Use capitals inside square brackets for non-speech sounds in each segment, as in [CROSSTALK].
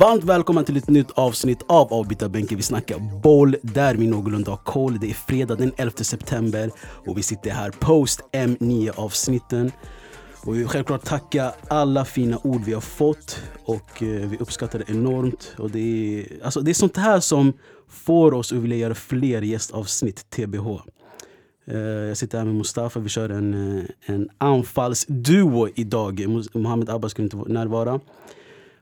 Varmt välkommen till ett nytt avsnitt av Avbytarbänken. Vi snackar boll där vi någorlunda har koll. Det är fredag den 11 september och vi sitter här post M9 avsnitten. Och vi vill självklart tacka alla fina ord vi har fått och eh, vi uppskattar det enormt. Och det, är, alltså, det är sånt här som får oss att vilja göra fler gästavsnitt, TBH. Eh, jag sitter här med Mustafa, vi kör en, eh, en anfallsduo idag. Mohammed Abbas kunde inte närvara.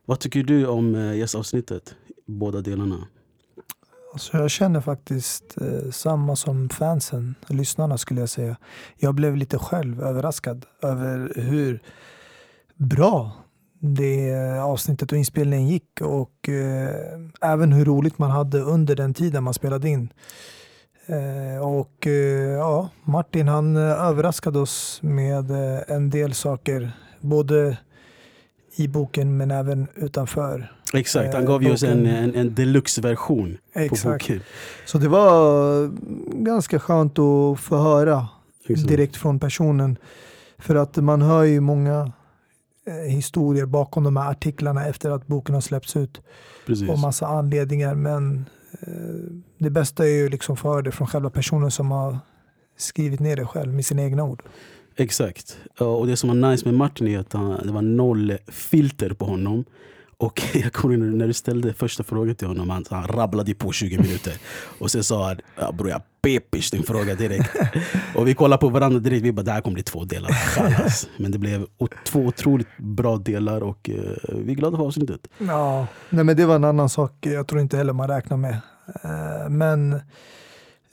Vad tycker du om gästavsnittet? Båda delarna. Alltså jag känner faktiskt eh, samma som fansen, lyssnarna skulle jag säga. Jag blev lite själv överraskad över hur bra det avsnittet och inspelningen gick och eh, även hur roligt man hade under den tiden man spelade in. Eh, och eh, ja, Martin han eh, överraskade oss med eh, en del saker. Både i boken men även utanför. Exakt, han gav ju oss en, en, en deluxe-version på boken. Så det var ganska skönt att få höra Exakt. direkt från personen. För att man hör ju många eh, historier bakom de här artiklarna efter att boken har släppts ut. Precis. Och massa anledningar. Men eh, det bästa är ju liksom för det från själva personen som har skrivit ner det själv med sina egna ord. Exakt. Och det som var nice med Martin är att han, det var noll filter på honom. Och [LAUGHS] jag kommer ihåg när du ställde första frågan till honom, han, han rabblade på 20 minuter. Och sen sa han, ja, bror jag pepis din fråga direkt. [LAUGHS] och vi kollade på varandra direkt, vi bara det här kommer bli två delar. Men det blev två otroligt bra delar och uh, vi är glada för avsnittet. Ja, nej, men det var en annan sak jag tror inte heller man räknar med. Uh, men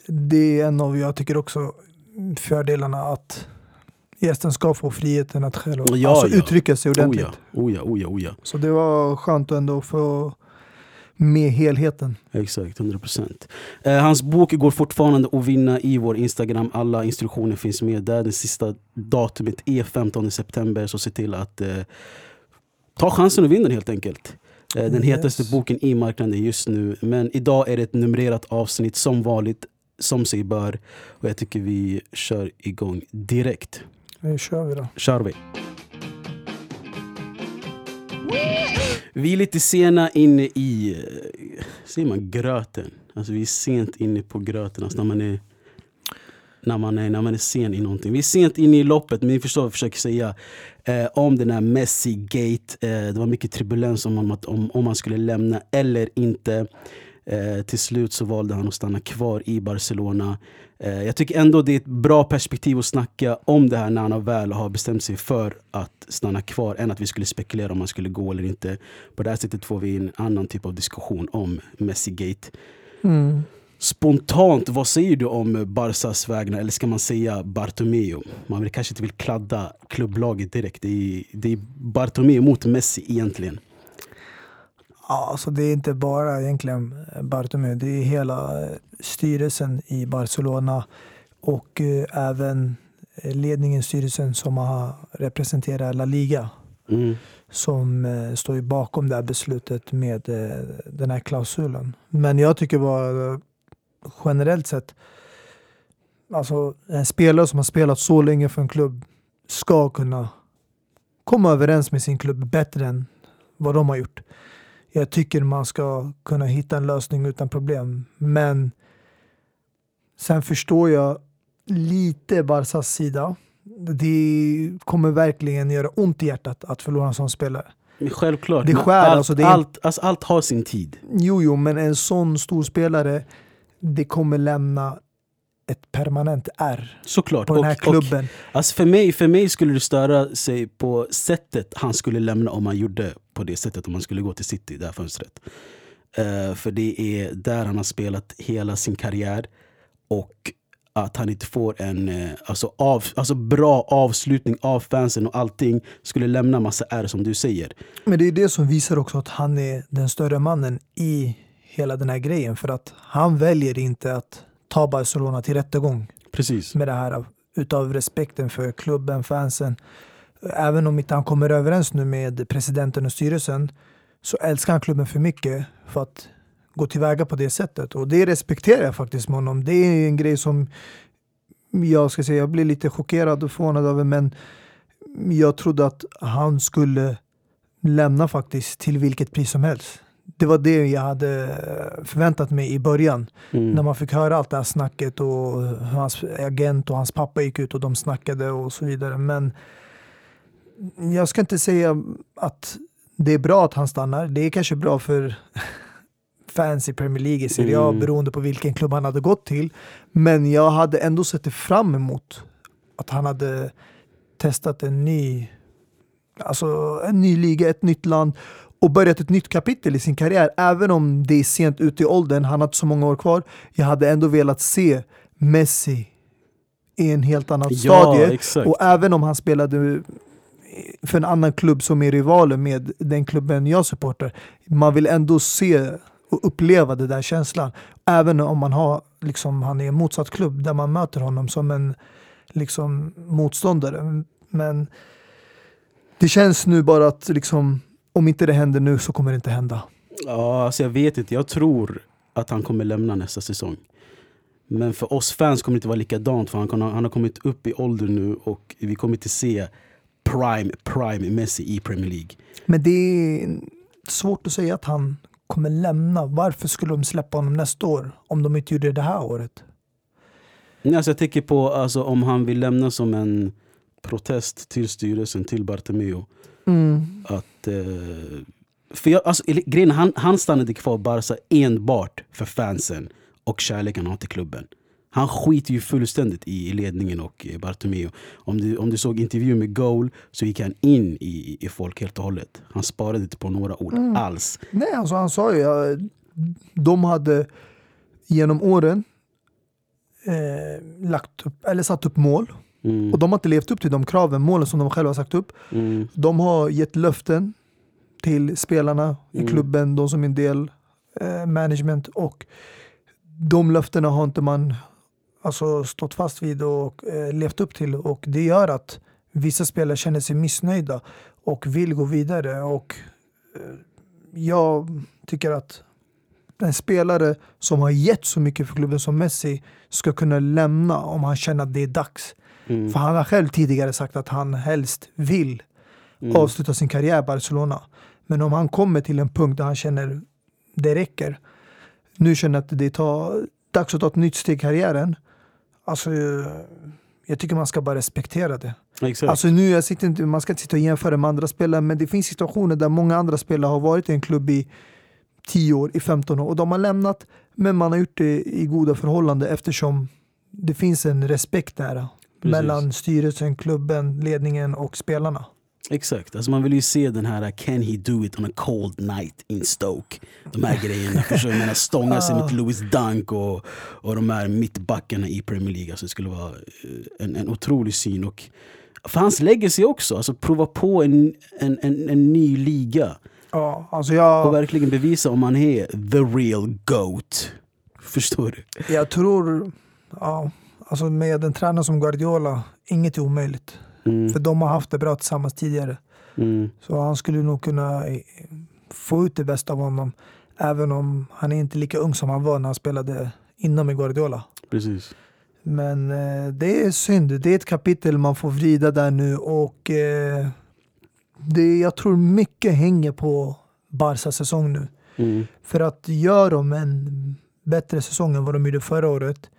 det är en av, jag tycker också, fördelarna att gästen ska få friheten att själv ja, alltså, ja. uttrycka sig ordentligt. Oh ja, oh ja, oh ja, Så det var skönt ändå att få med helheten. Exakt, 100%. Eh, hans bok går fortfarande att vinna i vår Instagram. Alla instruktioner finns med där. Det sista datumet är 15 september, så se till att eh, ta chansen att vinna helt enkelt. Eh, den yes. hetaste boken i marknaden just nu. Men idag är det ett numrerat avsnitt som vanligt, som sig bör. Och jag tycker vi kör igång direkt. Nu kör vi då. Kör vi. Vi är lite sena inne i, eh, säger man gröten? Alltså vi är sent inne på gröten. Alltså när man är när man, är, när man är sen i någonting. Vi är sent inne i loppet, men ni förstår vad jag försöker säga. Eh, om den här Messi-gate. Eh, det var mycket turbulens om, om, om man skulle lämna eller inte. Eh, till slut så valde han att stanna kvar i Barcelona. Eh, jag tycker ändå det är ett bra perspektiv att snacka om det här när han väl har bestämt sig för att stanna kvar än att vi skulle spekulera om han skulle gå eller inte. På det här sättet får vi en annan typ av diskussion om Messi-gate. Mm. Spontant, vad säger du om Barsas vägnar? Eller ska man säga Bartomeu? Man vill, kanske inte vill kladda klubblaget direkt. Det är, det är Bartomeu mot Messi egentligen. Ja, alltså det är inte bara egentligen Bartomeu. Det är hela styrelsen i Barcelona och eh, även ledningen, styrelsen som har representerat La Liga. Mm. Som eh, står bakom det här beslutet med eh, den här klausulen. Men jag tycker bara generellt sett, alltså en spelare som har spelat så länge för en klubb ska kunna komma överens med sin klubb bättre än vad de har gjort jag tycker man ska kunna hitta en lösning utan problem. Men sen förstår jag lite Barsas sida. Det kommer verkligen göra ont i hjärtat att förlora en sån spelare. Självklart. Det skär, allt, alltså, det är... allt, alltså, allt har sin tid. Jo, jo, men en sån stor spelare det kommer lämna ett permanent R Såklart. på den här klubben. Och, alltså för, mig, för mig skulle det störa sig på sättet han skulle lämna om han gjorde på det sättet om han skulle gå till City, det här fönstret. Uh, för det är där han har spelat hela sin karriär. Och att han inte får en uh, alltså av, alltså bra avslutning av fansen och allting skulle lämna massa R som du säger. Men det är det som visar också att han är den större mannen i hela den här grejen. För att han väljer inte att ta Barcelona till rättegång. Precis. Med det här utav respekten för klubben, fansen. Även om inte han kommer överens nu med presidenten och styrelsen så älskar han klubben för mycket för att gå tillväga på det sättet. Och det respekterar jag faktiskt med honom. Det är en grej som jag ska säga, jag blir lite chockerad och förvånad över, men jag trodde att han skulle lämna faktiskt till vilket pris som helst. Det var det jag hade förväntat mig i början. Mm. När man fick höra allt det här snacket och hans agent och hans pappa gick ut och de snackade och så vidare. Men jag ska inte säga att det är bra att han stannar. Det är kanske bra för [LAUGHS] fans i Premier League, i Serie A, Mm. beroende på vilken klubb han hade gått till. Men jag hade ändå sett det fram emot att han hade testat en ny, alltså en ny liga, ett nytt land och börjat ett nytt kapitel i sin karriär. Även om det är sent ute i åldern, han har inte så många år kvar. Jag hade ändå velat se Messi i en helt annat Ja, stadie. exakt. Och även om han spelade för en annan klubb som är rivaler med den klubben jag supportar. Man vill ändå se och uppleva den där känslan. Även om man har, liksom, han är en motsatt klubb där man möter honom som en liksom, motståndare. Men det känns nu bara att liksom, om inte det händer nu så kommer det inte hända. Ja, alltså jag vet inte. Jag tror att han kommer lämna nästa säsong. Men för oss fans kommer det inte vara likadant för han, kan, han har kommit upp i ålder nu och vi kommer inte se prime, prime Messi i Premier League. Men det är svårt att säga att han kommer lämna. Varför skulle de släppa honom nästa år om de inte gjorde det det här året? Nej, alltså jag tänker på alltså, om han vill lämna som en protest till styrelsen, till Bartomeu. Mm. Att, eh, för jag, alltså, grejen, han, han stannade kvar Barca enbart för fansen och kärleken han har till klubben. Han skiter ju fullständigt i ledningen och eh, Bartomeu. Om du, om du såg intervjun med Goal så gick han in i, i folk helt och hållet. Han sparade inte på några ord Mm. alls. Nej, alltså han sa ju ja, de hade genom åren eh, lagt upp, eller satt upp mål Mm, och de har inte levt upp till de kraven, målen som de själva har sagt upp. mm, De har gett löften till spelarna i Mm. klubben, de som är en del eh, management och de löftena har inte man alltså, stått fast vid och eh, levt upp till och det gör att vissa spelare känner sig missnöjda och vill gå vidare och eh, jag tycker att en spelare som har gett så mycket för klubben som Messi ska kunna lämna om han känner att det är dags. Mm, För han har själv tidigare sagt att han helst vill mm. avsluta sin karriär i Barcelona. Men om han kommer till en punkt där han känner det räcker. Nu känner att det är dags att ta ett nytt steg i karriären. Alltså, jag tycker man ska bara respektera det. Exakt. Alltså nu, jag sitter inte, man ska inte sitta och jämföra med andra spelare, men det finns situationer där många andra spelare har varit i en klubb i 10 år, i 15 år och de har lämnat, men man har gjort det i goda förhållanden eftersom det finns en respekt där mellan styrelsen, klubben, ledningen och spelarna. Exakt, alltså man vill ju se den här Can he do it on a cold night in Stoke? De här grejerna, [LAUGHS] förstår du? Menar, Stånga sig mot Louis Dunk och, och de här mittbackarna i Premier League. Alltså det skulle vara eh, en, en otrolig syn. Och för hans legacy också, alltså prova på en, en, en, en ny liga. Ja, alltså jag... Och verkligen bevisa om han är the real GOAT. Förstår du? Jag tror, ja, alltså med en tränare som Guardiola, inget är omöjligt. Mm, För de har haft det bra tillsammans tidigare. mm, Så han skulle nog kunna få ut det bästa av honom. Även om han är inte lika ung som han var när han spelade innan med Guardiola. precis. Men eh, det är synd. Det är ett kapitel man får vrida där nu och eh, det, jag tror mycket hänger på Barca säsong nu. Mm, För att gör de en bättre säsong än vad de gjorde förra året,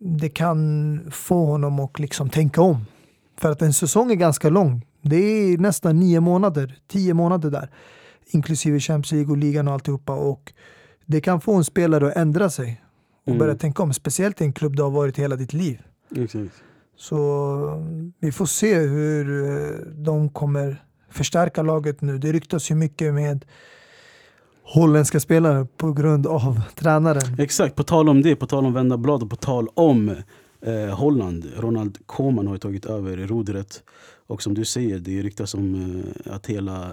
det kan få honom att liksom tänka om. För att en säsong är ganska lång. Det är nästan nio månader, tio månader där. Inklusive Champions League och ligan och alltihopa. Och det kan få en spelare att ändra sig och Mm. börja tänka om. Speciellt i en klubb du har varit hela ditt liv. exakt. Så vi får se hur de kommer förstärka laget nu. Det ryktas ju mycket med holländska spelare på grund av tränaren. Exakt, på tal om det, på tal om vända blad och på tal om eh, Holland. Ronald Koeman har tagit över rodret. Och som du säger, det ryktas om eh, att hela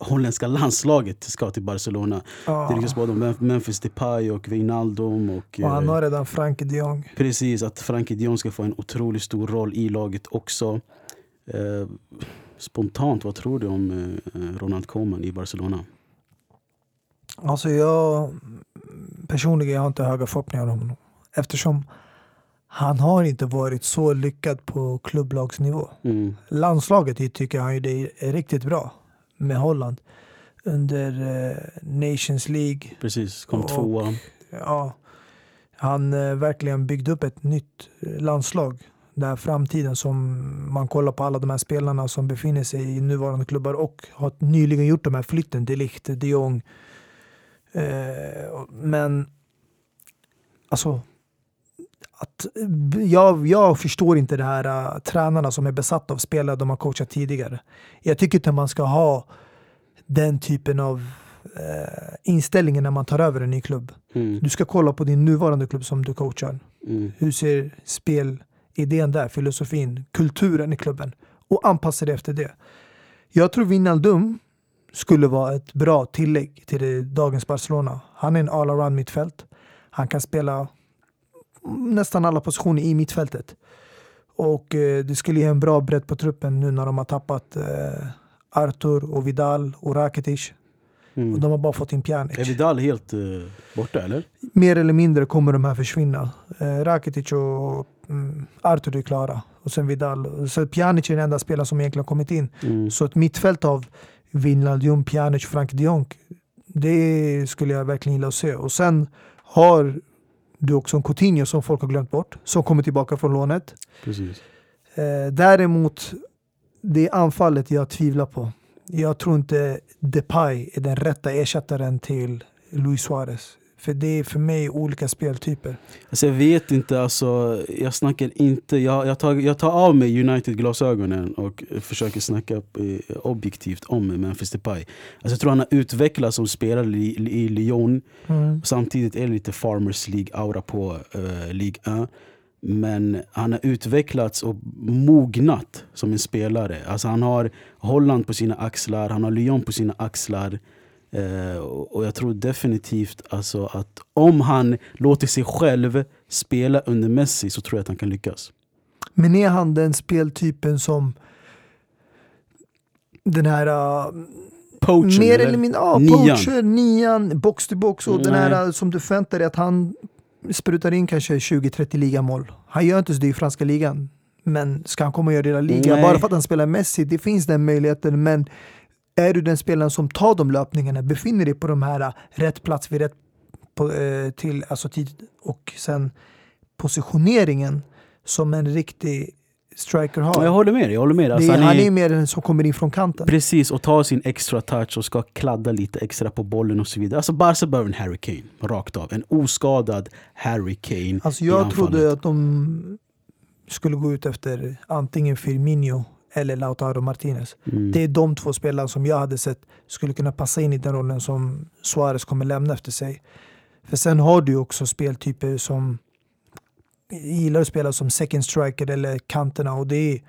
holländska landslaget ska till Barcelona. Det Ja. ryktas både om Mem- Memphis Depay och Wijnaldum. Och, Och han eh, har redan Frankie de Jong. Precis, att Frankie de Jong ska få en otroligt stor roll i laget också. Eh, spontant, vad tror du om eh, Ronald Koeman i Barcelona? Alltså jag personligen jag har inte höga förhoppningar om honom. Eftersom han har inte varit så lyckad på klubblagsnivå. Mm. Landslaget tycker han ju det är riktigt bra med Holland. Under eh, Nations League. Precis, kom Och- tvåa. Ja, han eh, verkligen byggde upp ett nytt eh, landslag. Där framtiden som man kollar på alla de här spelarna som befinner sig i nuvarande klubbar och har nyligen gjort de här flytten. De Ligt, de Jong. Eh, men alltså att, jag, jag förstår inte det här uh, tränarna som är besatta av spelare de har coachat tidigare. Jag tycker inte man ska ha den typen av eh, inställningen när man tar över en ny klubb. Mm. Du ska kolla på din nuvarande klubb som du coachar. Mm. Hur ser spelidén där, filosofin, kulturen i klubben och anpassa dig efter det. Jag tror Wijnaldum skulle vara ett bra tillägg till dagens Barcelona. Han är en all-around mittfält. Han kan spela nästan alla positioner i mittfältet. Och eh, det skulle ge en bra bredd på truppen nu när de har tappat eh, Artur och Vidal och Rakitic. Och Mm. de har bara fått in Pjanic. Är Vidal helt eh, borta eller? Mer eller mindre kommer de här försvinna. Eh, Rakitic och mm, Artur är klara. Och sen Vidal. Så Pjanic är den enda spelaren som egentligen har kommit in. Mm. Så ett mittfält av Wijnaldum, Pjanic, Frank de Jong. Det skulle jag verkligen gilla att se. Och sen har du också en Coutinho som folk har glömt bort. Som kommer tillbaka från lånet. Precis. Eh, däremot, det anfallet jag tvivlar på. Jag tror inte Depay är den rätta ersättaren till Luis Suarez. För det är för mig olika speltyper. Alltså jag vet inte, alltså, jag snackar inte, jag, jag, tar, jag tar av mig United-glasögonen och försöker snacka eh, objektivt om Memphis Depay. Alltså jag tror han har utvecklats som spelare i, i Lyon, Mm. samtidigt är det lite Farmers League-aura på uh, Ligue 1. Men han har utvecklats och mognat som en spelare. Alltså han har Holland på sina axlar, han har Lyon på sina axlar. Eh, och jag tror definitivt alltså att om han låter sig själv spela under Messi så tror jag att han kan lyckas. Men är han den speltypen som den här uh, Poachen, mer eller? mindre, ja, Nian. poacher, nian, box to box och den här Nej. uh, som du förväntar dig att han sprutar in kanske 20-30 ligamål. Han gör inte så det i franska ligan. Men ska han komma och göra det i La Liga Nej. bara för att han spelar Messi? Det finns den möjligheten men är du den spelaren som tar de löpningarna, befinner dig på de här uh, rätt plats vid rätt på, eh, till, alltså tid och sen positioneringen som en riktig striker har. Ja, jag håller med. Jag håller med. Alltså, är, han han är, är mer den som kommer in från kanten. Precis, och tar sin extra touch och ska kladda lite extra på bollen och så vidare. Alltså Barca behöver en Harry Kane, rakt av. En oskadad Harry Kane Alltså jag trodde att de skulle gå ut efter antingen Firmino eller Lautaro Martinez. Mm. Det är de två spelarna som jag hade sett skulle kunna passa in i den rollen som Suarez kommer lämna efter sig. För sen har du också speltyper som gillar att spela som second striker eller kanterna och det är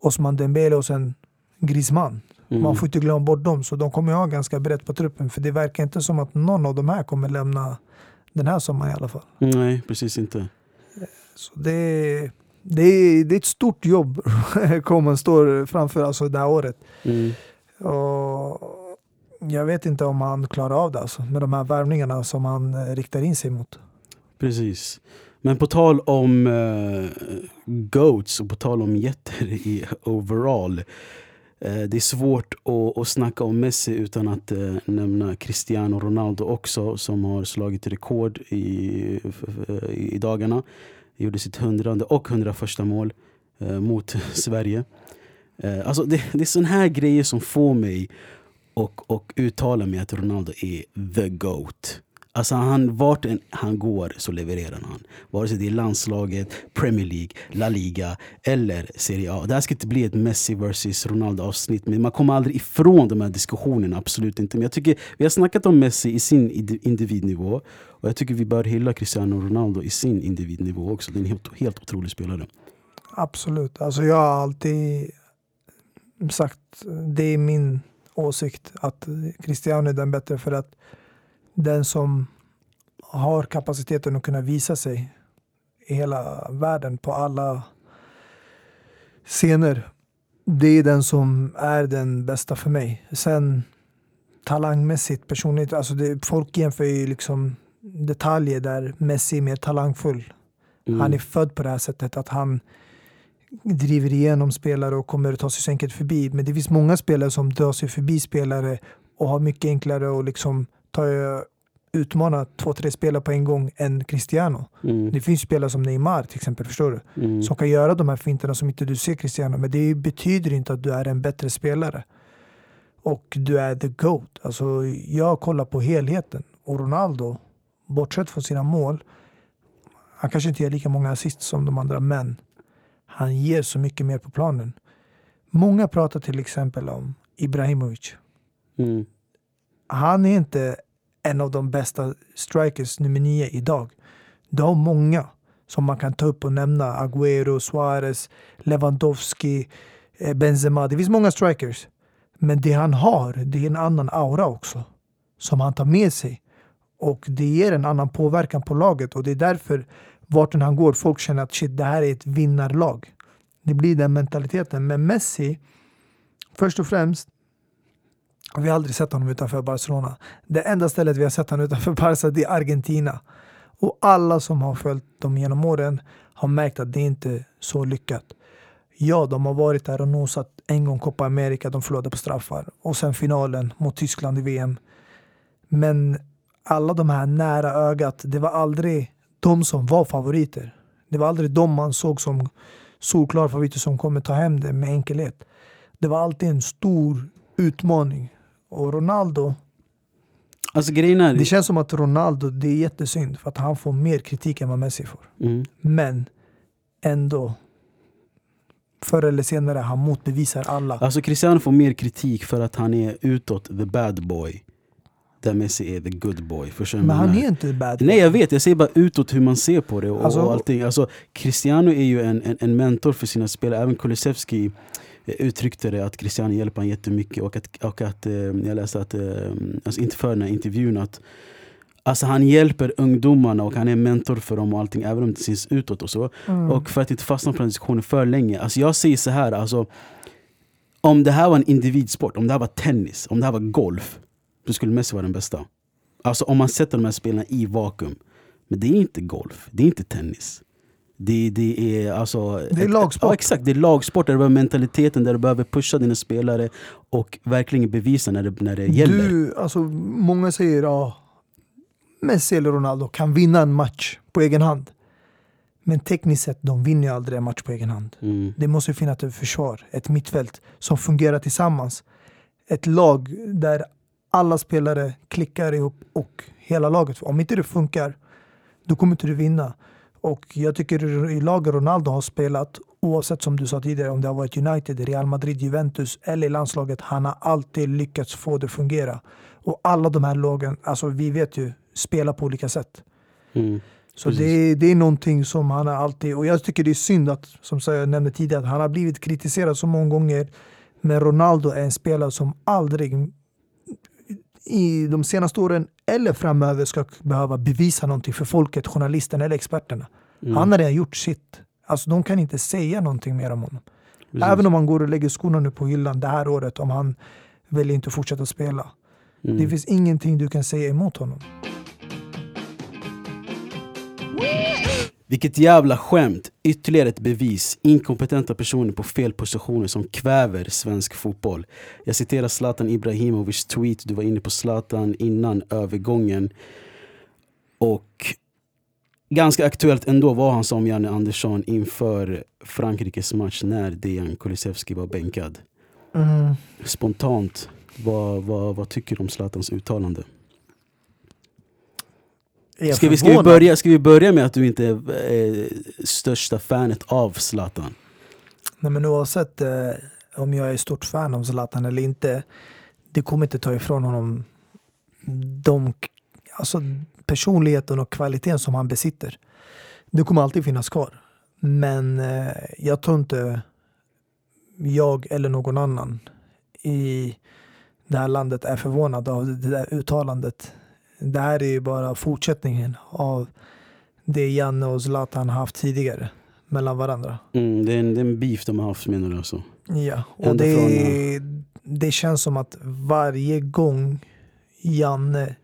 Osman Dembele och sen Griezmann. Mm. Man får inte glömma bort dem, så de kommer ju ha ganska brett på truppen. För det verkar inte som att någon av de här kommer lämna den här sommaren i alla fall. Nej, precis inte. Så det, det, är, det är ett stort jobb [LAUGHS] Koman står framför alltså det här året. Mm. Och jag vet inte om han klarar av det alltså, med de här värvningarna som han eh, riktar in sig mot. Precis. Men på tal om uh, GOATs och på tal om jätter i [LAUGHS] overall. eh, det är svårt att, att snacka om Messi utan att eh, nämna Cristiano Ronaldo också som har slagit rekord i, i dagarna. Gjorde sitt hundrade och hundraförsta mål eh, mot [LAUGHS] Sverige. Eh, alltså det, det är såna här grejer som får mig och, och uttala mig att Ronaldo är the GOAT. Alltså han, vart än han går så levererar han. Vare sig det är landslaget, Premier League, La Liga eller Serie A. Det här ska inte bli ett Messi vs Ronaldo avsnitt men man kommer aldrig ifrån de här diskussionerna, absolut inte. Men jag tycker, vi har snackat om Messi i sin individnivå och jag tycker vi bör hylla Cristiano Ronaldo i sin individnivå också. Det är en helt, helt otrolig spelare. Absolut. Alltså jag har alltid sagt, det är min åsikt, att Cristiano är den bättre för att den som har kapaciteten att kunna visa sig i hela världen på alla scener. Det är den som är den bästa för mig. Sen talangmässigt, personligt. Alltså det, folk jämför ju liksom detaljer där Messi är mer talangfull. Mm. Han är född på det här sättet att han driver igenom spelare och kommer att ta sig så enkelt förbi. Men det finns många spelare som drar sig förbi spelare och har mycket enklare att liksom ta, utmana två, tre spelare på en gång än Cristiano. Mm. Det finns spelare som Neymar till exempel, förstår du? Mm. Som kan göra de här finterna som inte du ser Cristiano. Men det betyder inte att du är en bättre spelare. Och du är the GOAT. Alltså, jag kollar på helheten. Och Ronaldo, bortsett från sina mål, han kanske inte ger lika många assist som de andra, men han ger så mycket mer på planen. Många pratar till exempel om Ibrahimovic. Mm. Han är inte en av de bästa strikers nummer nio idag. Du har många som man kan ta upp och nämna. Agüero, Suarez, Lewandowski, eh, Benzema. Det finns många strikers. Men det han har, det är en annan aura också. Som han tar med sig. Och det ger en annan påverkan på laget. Och det är därför vart än han går, folk känner att shit, det här är ett vinnarlag. Det blir den mentaliteten. Men Messi, först och främst, vi har aldrig sett honom utanför Barcelona. Det enda stället vi har sett honom utanför Barca det är Argentina. Och alla som har följt dem genom åren har märkt att det inte är så lyckat. Ja, de har varit där och nosat en gång Copa America, de förlorade på straffar. Och sen finalen mot Tyskland i VM. Men alla de här nära ögat, det var aldrig de som var favoriter. Det var aldrig de man såg som solklara favoriter som kommer ta hem det med enkelhet. Det var alltid en stor utmaning. Och Ronaldo, Alltså är... det känns som att Ronaldo, det är jättesynd för att han får mer kritik än vad Messi får. Mm. Men ändå, förr eller senare, han motbevisar alla. Alltså Cristiano får mer kritik för att han är utåt the bad boy. Där Messi är the good boy. Förstår Men han är inte bad. Nej jag vet, jag säger bara utåt hur man ser på det och, Alltså- och allting. Alltså, Cristiano är ju en, en, en mentor för sina spelare. Även Kulusevski eh, uttryckte det att Cristiano hjälper han jättemycket. Och att, och att eh, jag läste att, eh, alltså inte för den här intervjun, att alltså, han hjälper ungdomarna och han är mentor för dem och allting. Även om det syns utåt och så. Mm. Och för att inte fastna på den diskussionen för länge. Alltså jag säger så här, alltså, om det här var en individsport, om det här var tennis, om det här var golf, då skulle Messi vara den bästa. Alltså om man sätter de här spelarna i vakuum. Men det är inte golf, det är inte tennis. Det, det är alltså... Det är lagsport. Ja, exakt, det är lagsport där du behöver mentaliteten, där du behöver pusha dina spelare och verkligen bevisa när det, när det gäller. Du, alltså, många säger ja, Messi eller Ronaldo kan vinna en match på egen hand. Men tekniskt sett, de vinner ju aldrig en match på egen hand. Mm. Det måste finnas ett försvar, ett mittfält som fungerar tillsammans. Ett lag där alla spelare klickar ihop och hela laget. Om inte det funkar, då kommer inte du vinna. Och jag tycker i laget Ronaldo har spelat, oavsett som du sa tidigare, om det har varit United, Real Madrid, Juventus eller landslaget, han har alltid lyckats få det att fungera. Och alla de här lagen, alltså vi vet ju, spelar på olika sätt. Mm. Så det, det är någonting som han har alltid, och jag tycker det är synd att, som jag nämnde tidigare, att han har blivit kritiserad så många gånger. Men Ronaldo är en spelare som aldrig i de senaste åren eller framöver ska behöva bevisa någonting för folket, journalisterna eller experterna. Mm. Han har redan gjort sitt. Alltså de kan inte säga någonting mer om honom. Precis. Även om han går och lägger skorna nu på hyllan det här året, om han väljer inte fortsätta spela. Mm. Det finns ingenting du kan säga emot honom. Vilket jävla skämt! Ytterligare ett bevis. Inkompetenta personer på fel positioner som kväver svensk fotboll. Jag citerar Zlatan Ibrahimovic tweet. Du var inne på Zlatan innan övergången. Och ganska aktuellt ändå vad han sa om Janne Andersson inför Frankrikes match när Dejan Kulusevski var bänkad. Mm. Spontant, vad, vad, vad tycker du om Zlatans uttalande? Ska vi, ska, vi börja, ska vi börja med att du inte är eh, största fanet av Zlatan? Nej, men oavsett eh, om jag är stort fan av Zlatan eller inte, det kommer inte ta ifrån honom de, alltså, personligheten och kvaliteten som han besitter. Det kommer alltid finnas kvar. Men eh, jag tror inte jag eller någon annan i det här landet är förvånad av det där uttalandet. Det här är ju bara fortsättningen av det Janne och Zlatan haft tidigare mellan varandra. Mm, det, är en, det är en beef de har haft menar du alltså? Ja, och Ända det, från, det känns som att varje gång Janne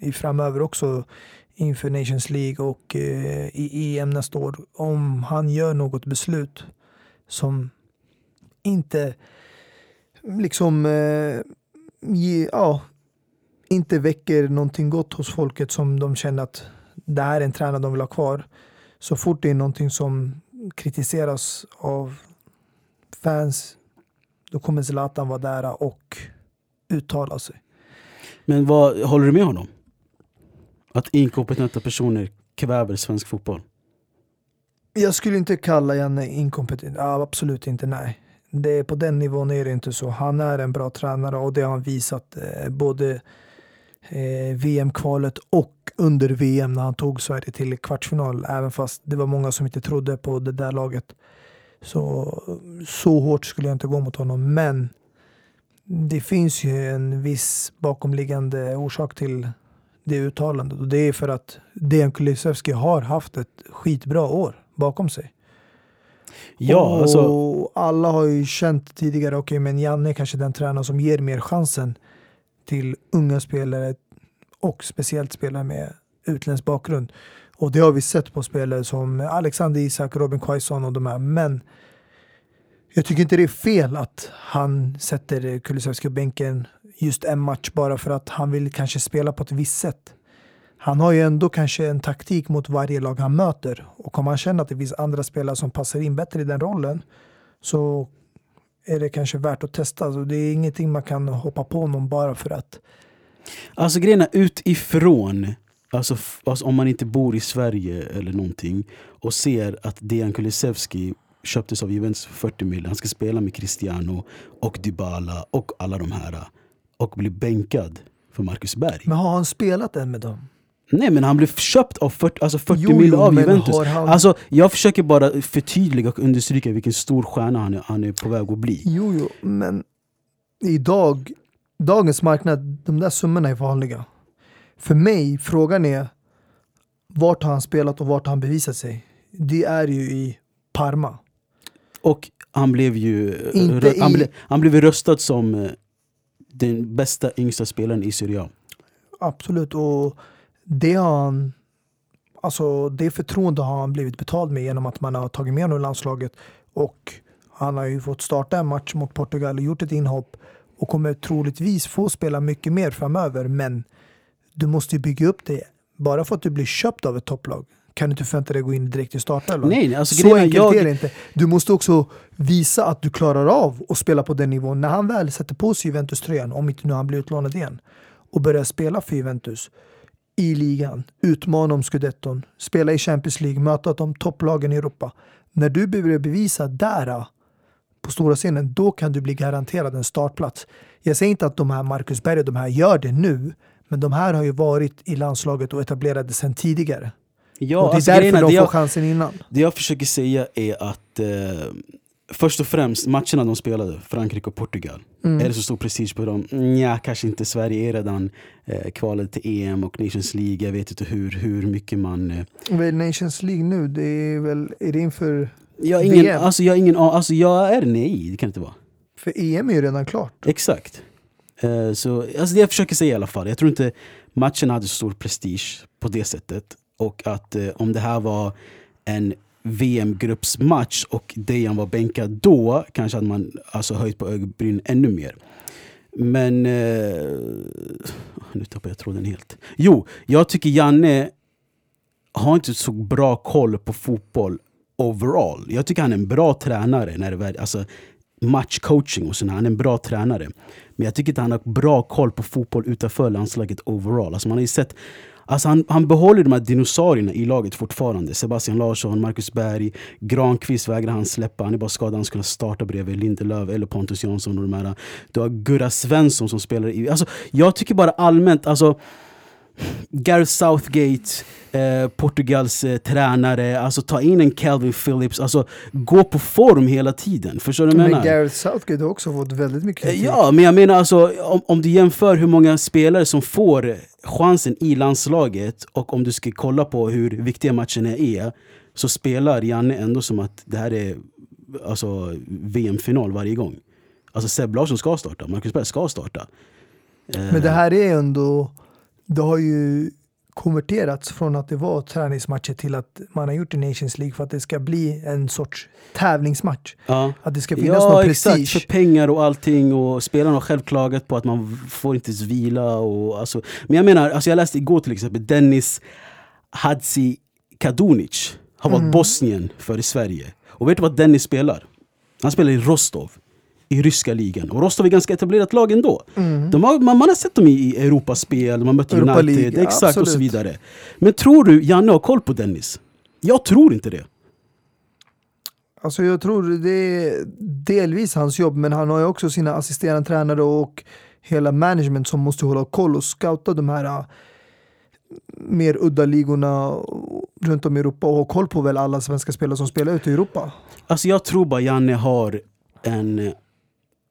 i framöver också inför Nations League och eh, i EM nästa år. Om han gör något beslut som inte liksom eh, ge, ja, inte väcker någonting gott hos folket som de känner att det här är en tränare de vill ha kvar. Så fort det är någonting som kritiseras av fans, då kommer Zlatan vara där och uttala sig. Men vad, håller du med honom? Att inkompetenta personer kväver svensk fotboll? Jag skulle inte kalla Janne inkompetent. Ja, absolut inte, nej. Det är på den nivån är det inte så. Han är en bra tränare och det har han visat eh, både eh, VM-kvalet och under VM när han tog Sverige till kvartsfinal. Även fast det var många som inte trodde på det där laget. Så, så hårt skulle jag inte gå mot honom. Men det finns ju en viss bakomliggande orsak till det uttalandet. Och det är för att Dejan Kulusevski har haft ett skitbra år bakom sig. Ja, och alltså, alla har ju känt tidigare, okej okay, men Janne är kanske den tränare som ger mer chansen till unga spelare och speciellt spelare med utländsk bakgrund. Och det har vi sett på spelare som Alexander Isak, Robin Quaison och de här. Men jag tycker inte det är fel att han sätter Kulusevski på bänken just en match bara för att han vill kanske spela på ett visst sätt. Han har ju ändå kanske en taktik mot varje lag han möter och om han känner att det finns andra spelare som passar in bättre i den rollen så är det kanske värt att testa. Så det är ingenting man kan hoppa på någon bara för att. Alltså grejen är utifrån, alltså, alltså om man inte bor i Sverige eller någonting och ser att Dejan Kulusevski köptes av Juventus för 40 miljoner. Han ska spela med Cristiano och Dybala och alla de här och bli bänkad för Marcus Berg. Men har han spelat än med dem? Nej men han blev köpt av 40, alltså 40 miljoner av Juventus. Han... Alltså, jag försöker bara förtydliga och understryka vilken stor stjärna han är, han är på väg att bli. Jo, jo, men idag, dagens marknad, de där summorna är vanliga. För mig, frågan är vart har han spelat och vart har han bevisat sig? Det är ju i Parma. Och han blev ju Inte han, i... blev, han blev röstad som eh, den bästa yngsta spelaren i Serie Absolut, och det har han Alltså det förtroende har han blivit betald med genom att man har tagit med honom i landslaget och han har ju fått starta en match mot Portugal och gjort ett inhopp och kommer troligtvis få spela mycket mer framöver men du måste ju bygga upp det. Bara för att du blir köpt av ett topplag kan du inte förvänta dig att gå in direkt i startelvan. Nej, alltså, Så enkelt jag... är det inte. Du måste också visa att du klarar av att spela på den nivån. När han väl sätter på sig Juventus-tröjan, om inte nu han blir utlånad igen, och börjar spela för Juventus i ligan, utmana om scudetton, spela i Champions League, möta de topplagen i Europa. När du börjar bevisa där på stora scenen, då kan du bli garanterad en startplats. Jag säger inte att de här Marcus Berg de här gör det nu, men de här har ju varit i landslaget och etablerade sedan tidigare. Ja, och det är alltså, därför de får jag, chansen innan. Det jag försöker säga är att eh, först och främst matcherna de spelade, Frankrike och Portugal. Mm. Är det så stor prestige på dem? Nja, kanske inte. Sverige är redan eh, kvalet till EM och Nations League. Jag vet inte hur, hur mycket man... Eh... Nations League nu, det är väl är det inför jag ingen, VM? Alltså jag, har ingen, alltså jag är nej, det kan inte vara. För EM är ju redan klart. Exakt. Uh, så, alltså det jag försöker säga i alla fall, jag tror inte matchen hade så stor prestige på det sättet. Och att uh, om det här var en VM-gruppsmatch och Dejan var bänkad då kanske hade man alltså höjt på ögonbrynen ännu mer. Men... Eh, nu tappar jag tråden helt. Jo, jag tycker Janne har inte så bra koll på fotboll overall. Jag tycker han är en bra tränare när det alltså matchcoaching och sådär. Han är en bra tränare. Men jag tycker inte han har bra koll på fotboll utanför landslaget overall. Alltså man har ju sett Alltså han, han behåller de här dinosaurierna i laget fortfarande. Sebastian Larsson, Marcus Berg, Granqvist vägrar han släppa. Han är bara skadad. Han skulle starta bredvid Lindelöf eller Pontus Jansson. Och de här. Du har Gurra Svensson som spelar i... Alltså, jag tycker bara allmänt... Alltså, Gareth Southgate, eh, Portugals eh, tränare, alltså ta in en Calvin Phillips, alltså gå på form hela tiden. Förstår du vad jag menar? Men Gareth Southgate har också fått väldigt mycket kritik. Ja, men jag menar alltså om, om du jämför hur många spelare som får chansen i landslaget och om du ska kolla på hur viktiga matcherna är så spelar Janne ändå som att det här är alltså, VM-final varje gång. Alltså Seb Larsson ska starta, Marcus Berg ska starta. Men det här är ändå, det har ju konverterats från att det var träningsmatcher till att man har gjort i Nations League för att det ska bli en sorts tävlingsmatch. ja. Att det ska finnas Ja någon exakt, prestige. för pengar och allting och spelarna har själv klagat på att man får inte vila och alltså, Men jag menar, alltså jag läste igår till exempel Dennis Hadzi Kadunic har Mm. valt Bosnien före Sverige. Och vet du vad Dennis spelar? Han spelar i Rostov i ryska ligan. Och Rostov är ganska etablerat lag ändå. De har, man, man har sett dem i, Europaspel, de har mött Mm. Europa United, League, exakt och så absolut. vidare. Men tror du Janne har koll på Dennis? Jag tror inte det. Alltså jag tror det är delvis hans jobb men han har ju också sina assisterande tränare och hela management som måste hålla koll och scouta de här äh, mer udda ligorna runt om i Europa och ha koll på väl alla svenska spelare som spelar ute i Europa. Alltså jag tror bara Janne har en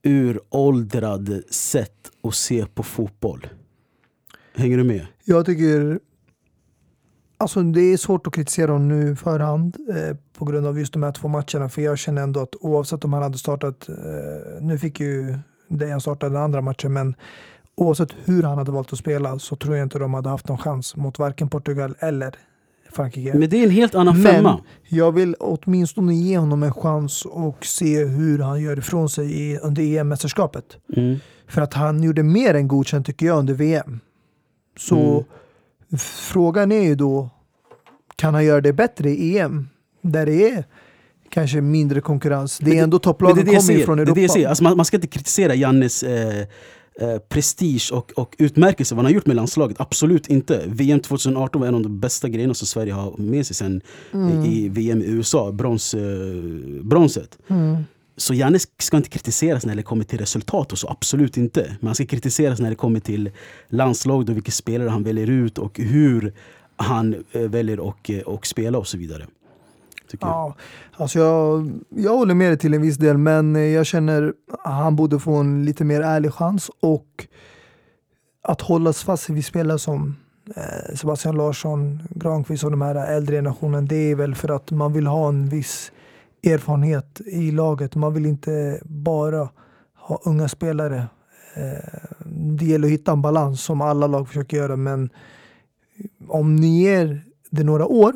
uråldrad sätt att se på fotboll. Hänger du med? Jag tycker Alltså det är svårt att kritisera honom nu förhand eh, på grund av just de här två matcherna för jag känner ändå att oavsett om han hade startat, eh, nu fick ju Dejan starta den andra matchen men oavsett hur han hade valt att spela så tror jag inte de hade haft någon chans mot varken Portugal eller Frankrike. Men det är en helt annan Men femma. jag vill åtminstone ge honom en chans och se hur han gör ifrån sig i, under EM-mästerskapet. Mm. För att han gjorde mer än godkänt tycker jag under VM. Så Mm. frågan är ju då, kan han göra det bättre i EM? Där det är kanske mindre konkurrens. Det är ändå topplagen kommer ju från Det är Europa. det jag ser. Alltså man, man ska inte kritisera Jannes eh, eh, prestige och, och utmärkelse, vad han har gjort med landslaget. Absolut inte. VM 2018 var en av de bästa grejerna som Sverige har med sig sen Mm. i, i VM i USA, brons, eh, bronset. Mm. Så Janne ska inte kritiseras när det kommer till resultat och så, absolut inte. Man ska kritiseras när det kommer till landslaget och vilka spelare han väljer ut och hur han eh, väljer och, eh, och spela och så vidare. Tycker jag. Ja, alltså jag, jag håller med dig till en viss del men jag känner att han borde få en lite mer ärlig chans och att hållas fast vid spelare som eh, Sebastian Larsson, Granqvist och de här äldre generationen det är väl för att man vill ha en viss erfarenhet i laget. Man vill inte bara ha unga spelare. Eh, det gäller att hitta en balans som alla lag försöker göra men om ni ger det några år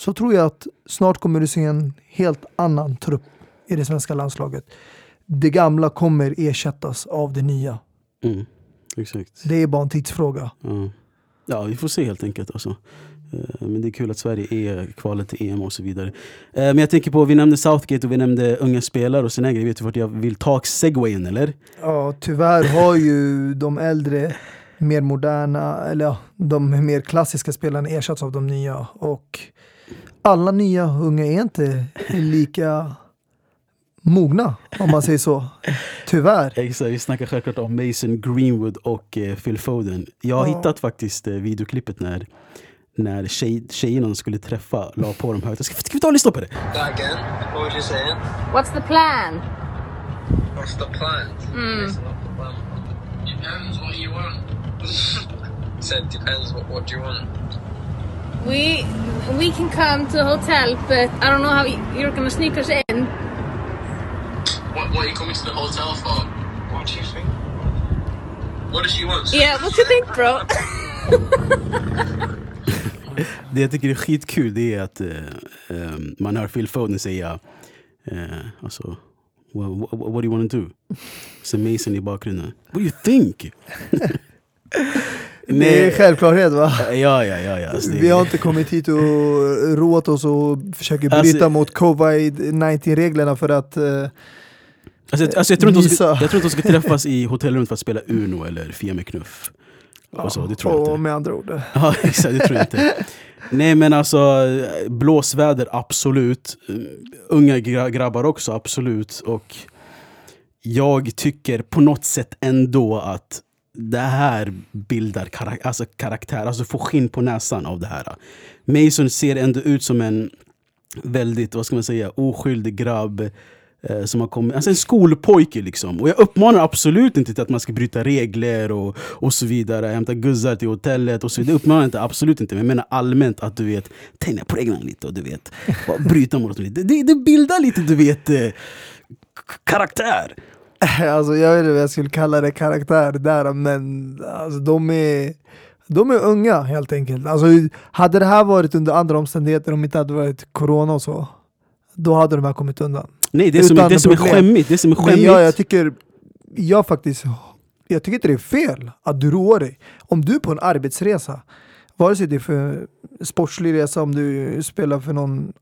så tror jag att snart kommer du se en helt annan trupp i det svenska landslaget. Det gamla kommer ersättas av det nya. Mm, exakt. Det är bara en tidsfråga. Ja. ja, vi får se helt enkelt. Alltså. Eh, Men det är kul att Sverige är kvalet till EM och så vidare. Eh, Men jag tänker på, vi nämnde Southgate och vi nämnde unga spelare och såna grejer. Vet du vart jag vill ta segwayen eller? Ja, tyvärr har ju de äldre, mer moderna, eller ja, de mer klassiska spelarna ersatts av de nya. Och alla nya unga är inte lika mogna, om man säger så. Tyvärr. [LAUGHS] Exakt, vi snackar självklart om Mason Greenwood och eh, Phil Foden. Jag har Ja. hittat faktiskt eh, videoklippet när, när tjej, tjejerna de skulle träffa la på dem högt. Ska, ska vi ta och lyssna på det? Again? What was you saying? What's the plan? What's the plan? Mm. Depends what you want. [LAUGHS] Said depends what, what do you want? We we can come to a hotel, but I don't know how y- you're gonna sneak us in. What, what are you coming to the hotel for? What do you think? What does she want? Yeah, what you think, bro? [LAUGHS] Det jag tycker är skitkul det är att eh, man hör Phil Foden säga eh, alltså, what, what, what do you want to do? Så Mason i bakgrunden. What do you think? [LAUGHS] Det är självklarhet va? Ja, ja, ja. ja. Alltså, det, Vi har inte kommit hit och roat oss och försöker bryta Alltså- mot covid-19-reglerna för att eh, alltså, jag- alltså, jag, tror inte ska, jag tror inte de ska träffas i hotellrummet för att spela Uno eller Fia med knuff. Och så, det tror jag inte. med andra ord. Ja, [LAUGHS] exakt. Det tror jag inte. Nej men alltså, blåsväder absolut. Unga gra- grabbar också, absolut. Och jag tycker på något sätt ändå att det här bildar karak- alltså karaktär, alltså får skinn på näsan av det här. Mason ser ändå ut som en väldigt, vad ska man säga, oskyldig grabb eh, som har kommit, alltså en skolpojke liksom. Och jag uppmanar absolut inte till att man ska bryta regler och, och så vidare, hämta guzzar till hotellet och så vidare. Det uppmanar jag inte, absolut inte. Men jag menar allmänt att du vet, tänja på reglerna lite och du vet, bryta mot dem lite. Det, det bildar lite, du vet, eh, karaktär. [LAUGHS] Alltså, jag vet inte vad jag skulle kalla det karaktär där, men alltså, de, är, de är unga helt enkelt. Alltså, hade det här varit under andra omständigheter, om det inte hade varit corona och så, då hade de här kommit undan. Nej, det som, är, det som är skämmigt, det som är skämmigt. jag, jag tycker, jag faktiskt, jag tycker inte det är fel att du roar dig. Om du är på en arbetsresa, vare sig det är för sportslig resa, om du spelar för någon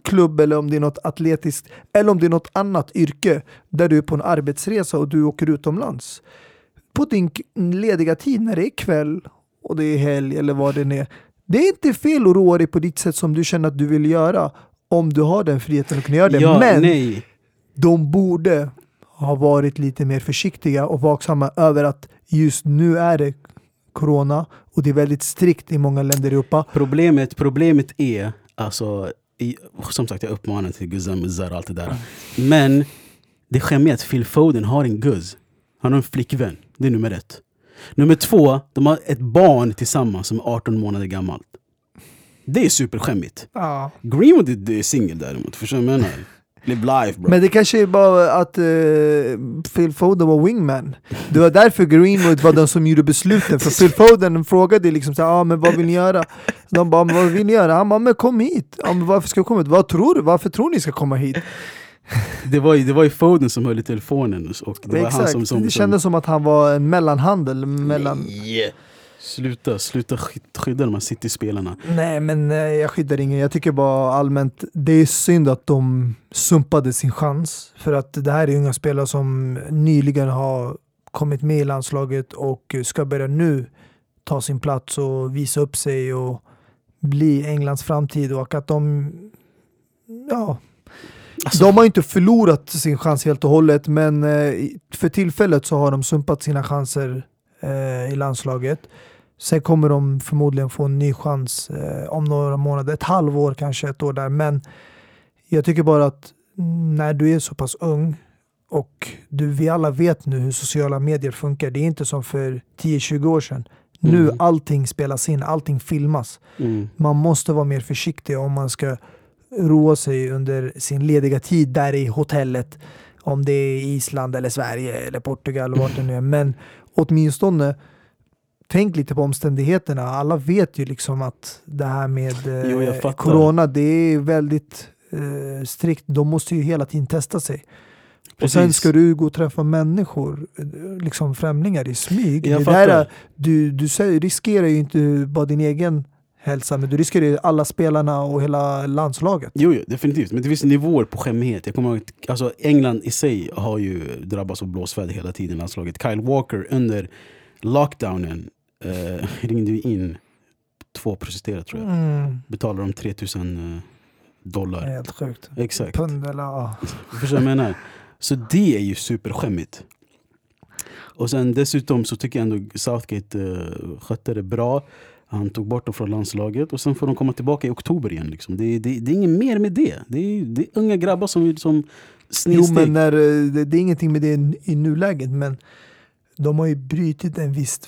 klubb eller om det är något atletiskt eller om det är något annat yrke där du är på en arbetsresa och du åker utomlands. På din lediga tid när det är kväll och det är helg eller vad det är. Det är inte fel att roa dig på ditt sätt som du känner att du vill göra om du har den friheten att kunna göra det. ja, Men nej. de borde ha varit lite mer försiktiga och vaksamma över att just nu är det corona och det är väldigt strikt i många länder i Europa. Problemet, problemet är, alltså, som sagt jag uppmanar till guzzar och allt det där. Men det skämmiga är att Phil Foden har en guzz. Han har en flickvän. Det är nummer ett. Nummer två, de har ett barn tillsammans som är 18 månader gammalt. Det är superskämmigt. Ja. Greenwood är- är singel däremot, förstår du vad jag menar? Live life bro. Men det kanske är bara att eh, Phil Foden var wingman. Det var därför Greenwood var den som gjorde besluten. För Phil Foden frågade liksom så här, ah, men vad vill ni göra? De bara, vad vill ni göra? Han bara, men kom hit. Ja, men varför ska jag komma hit? Vad tror du? Varför tror ni ska komma hit? det, var ju, det var ju Foden som höll i telefonen och det var han Exakt, som... som det kändes som att han var en mellanhandel mellan... Nej. Sluta, sluta skyd- skydda de här City-spelarna. Nej men eh, jag skyddar ingen, jag tycker bara allmänt det är synd att de sumpade sin chans. För att det här är unga spelare som nyligen har kommit med i landslaget och ska börja nu ta sin plats och visa upp sig och bli Englands framtid och att de ja, Alltså- de har inte förlorat sin chans helt och hållet men eh, för tillfället så har de sumpat sina chanser eh, i landslaget. Sen kommer de förmodligen få en ny chans eh, om några månader, ett halvår kanske, ett år där. Men jag tycker bara att när du är så pass ung och du, vi alla vet nu hur sociala medier funkar. Det är inte som för 10-20 år sedan. Nu Mm. allting spelas in, allting filmas. Mm. Man måste vara mer försiktig om man ska roa sig under sin lediga tid där i hotellet. Om det är Island eller Sverige eller Portugal eller vart det nu är. Men åtminstone tänk lite på omständigheterna. Alla vet ju liksom att det här med eh, Jo, fattar. corona, det är väldigt eh, strikt. De måste ju hela tiden testa sig. Och sen Precis. ska du gå och träffa människor, eh, liksom främlingar i smyg. Jag det fattar. där, du, du riskerar ju inte bara din egen hälsa, men du riskerar ju alla spelarna och hela landslaget. Jo, jo, definitivt. Men det finns nivåer på skämmighet. Jag kommer ihåg, alltså, England i sig har ju drabbats av blåsväder hela tiden. Landslaget. Kyle Walker under lockdownen eh, [LAUGHS] ringde in två prostituerade tror jag. Mm. Betalade dem 3000 eh, dollar. Helt sjukt. Exakt. Pund eller ja. [LAUGHS] Förstår du vad jag menar? Så det är ju superskämmigt. Och sen dessutom så tycker jag ändå Southgate uh, skötte det bra. Han tog bort dem från landslaget och sen får de komma tillbaka i oktober igen. Liksom. Det, det, det är inget mer med det. Det är, det är unga grabbar som, som Jo, snedsteg. men när, eh, det, det är ingenting med det i nuläget, men de har ju brutit en viss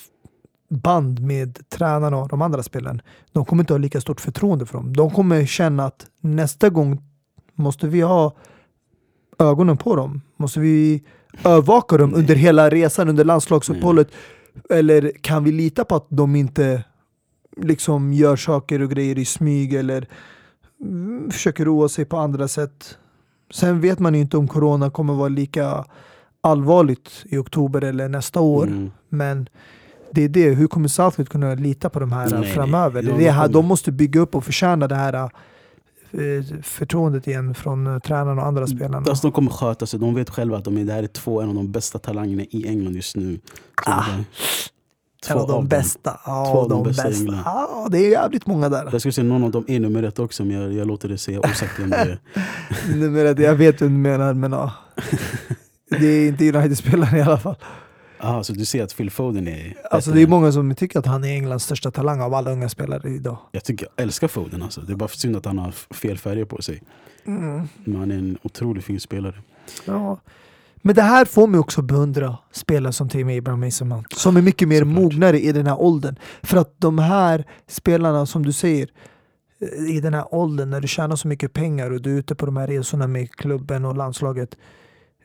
band med tränarna och de andra spelarna. De kommer inte ha lika stort förtroende för dem. De kommer känna att nästa gång måste vi ha ögonen på dem. Måste vi övervaka dem under hela resan, under landslagsuppehållet? Eller kan vi lita på att de inte liksom gör saker och grejer i smyg eller mm, försöker roa sig på andra sätt? Sen vet man ju inte om corona kommer vara lika allvarligt i oktober eller nästa år. Mm. Men det är det, hur kommer Southgate kunna lita på de här Nej, nej. framöver? Det är det de här, kommer- de måste bygga upp och förtjäna det här eh, förtroendet igen från eh, tränarna och andra spelarna. Alltså, de kommer sköta sig. De vet själva att de är, det här är två en av de bästa talangerna i England just nu. Ah, en av de bästa. Ja, Två av de de bästa bästa. Ja, det är jävligt många där. Jag skulle säga någon av dem är nummer ett också men jag, jag låter det säga osagt vem det är. [LAUGHS] Nummer ett, jag vet vad du menar, men ja. [LAUGHS] Det är inte United-spelare i alla fall. Ah, så du ser att Phil Foden är Alltså det är många som tycker att han är Englands största talang av alla unga spelare idag. Jag tycker jag älskar Foden alltså. Det är bara synd att han har fel färger på sig. Mm. Men han är en otroligt fin spelare. Ja. Men det här får mig också beundra spelare som Tim Abraham Mason som är mycket mer Såklart. mognare i den här åldern. För att de här spelarna, som du säger, eh, i den här åldern när du tjänar så mycket pengar och du är ute på de här resorna med klubben och landslaget.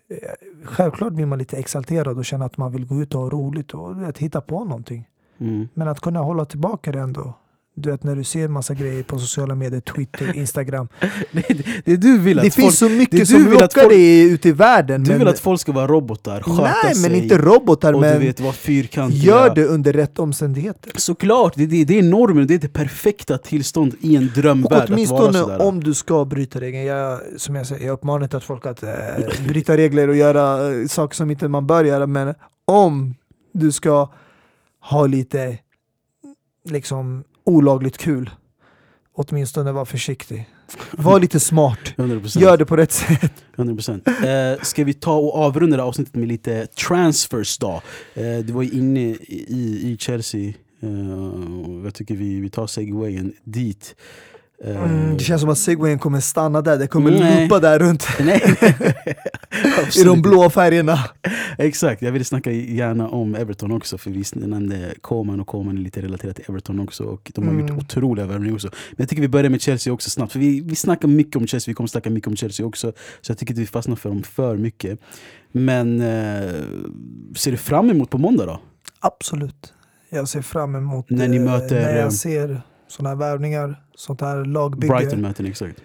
Eh, självklart blir man lite exalterad och känner att man vill gå ut och ha roligt och vet, hitta på någonting. Mm. Men att kunna hålla tillbaka det ändå. Du vet när du ser massa grejer på sociala medier, Twitter, [LAUGHS] Instagram. Det, det du vill att Det folk, finns så det mycket du som lockar folk- dig ute i världen. du men, vill att folk ska vara robotar, sköta nej, sig. men inte robotar. och men du vet, vara fyrkantiga. gör det under rätt omständigheter. Såklart, det, det, det är normen, det är det perfekta tillstånd i en Och drömvärld vara åtminstone om du ska bryta regeln. Jag, som jag säger, jag uppmanar inte att folk att eh, bryta regler och göra eh, saker som inte man bör göra. Men om du ska ha lite liksom olagligt kul, åtminstone var försiktig. Var lite smart. [LAUGHS] 100%. Gör det på rätt sätt. 100%. Eh, ska vi ta och avrunda det avsnittet med lite transfers då? Eh, du var ju inne i, i Chelsea, eh, jag tycker vi, vi tar segwayen dit. Eh, Mm, det känns som att segwayen kommer stanna där, det kommer Nej. loopa där runt [LAUGHS] [LAUGHS] i de blå färgerna. Exakt, jag vill snacka gärna om Everton också för vi nämnde Coman och Coman är lite relaterat till Everton också och de har Mm. gjort otroliga värvningar också. Men jag tycker vi börjar med Chelsea också snabbt för vi, vi snackar mycket om Chelsea, vi kommer snacka mycket om Chelsea också så jag tycker inte vi fastnar för dem för mycket. Men eh, ser du fram emot på måndag då? Absolut. Jag ser fram emot När ni eh, möter, när eh, jag ser sådana här värvningar, sånt här lagbygge. Brighton möter ni, exakt.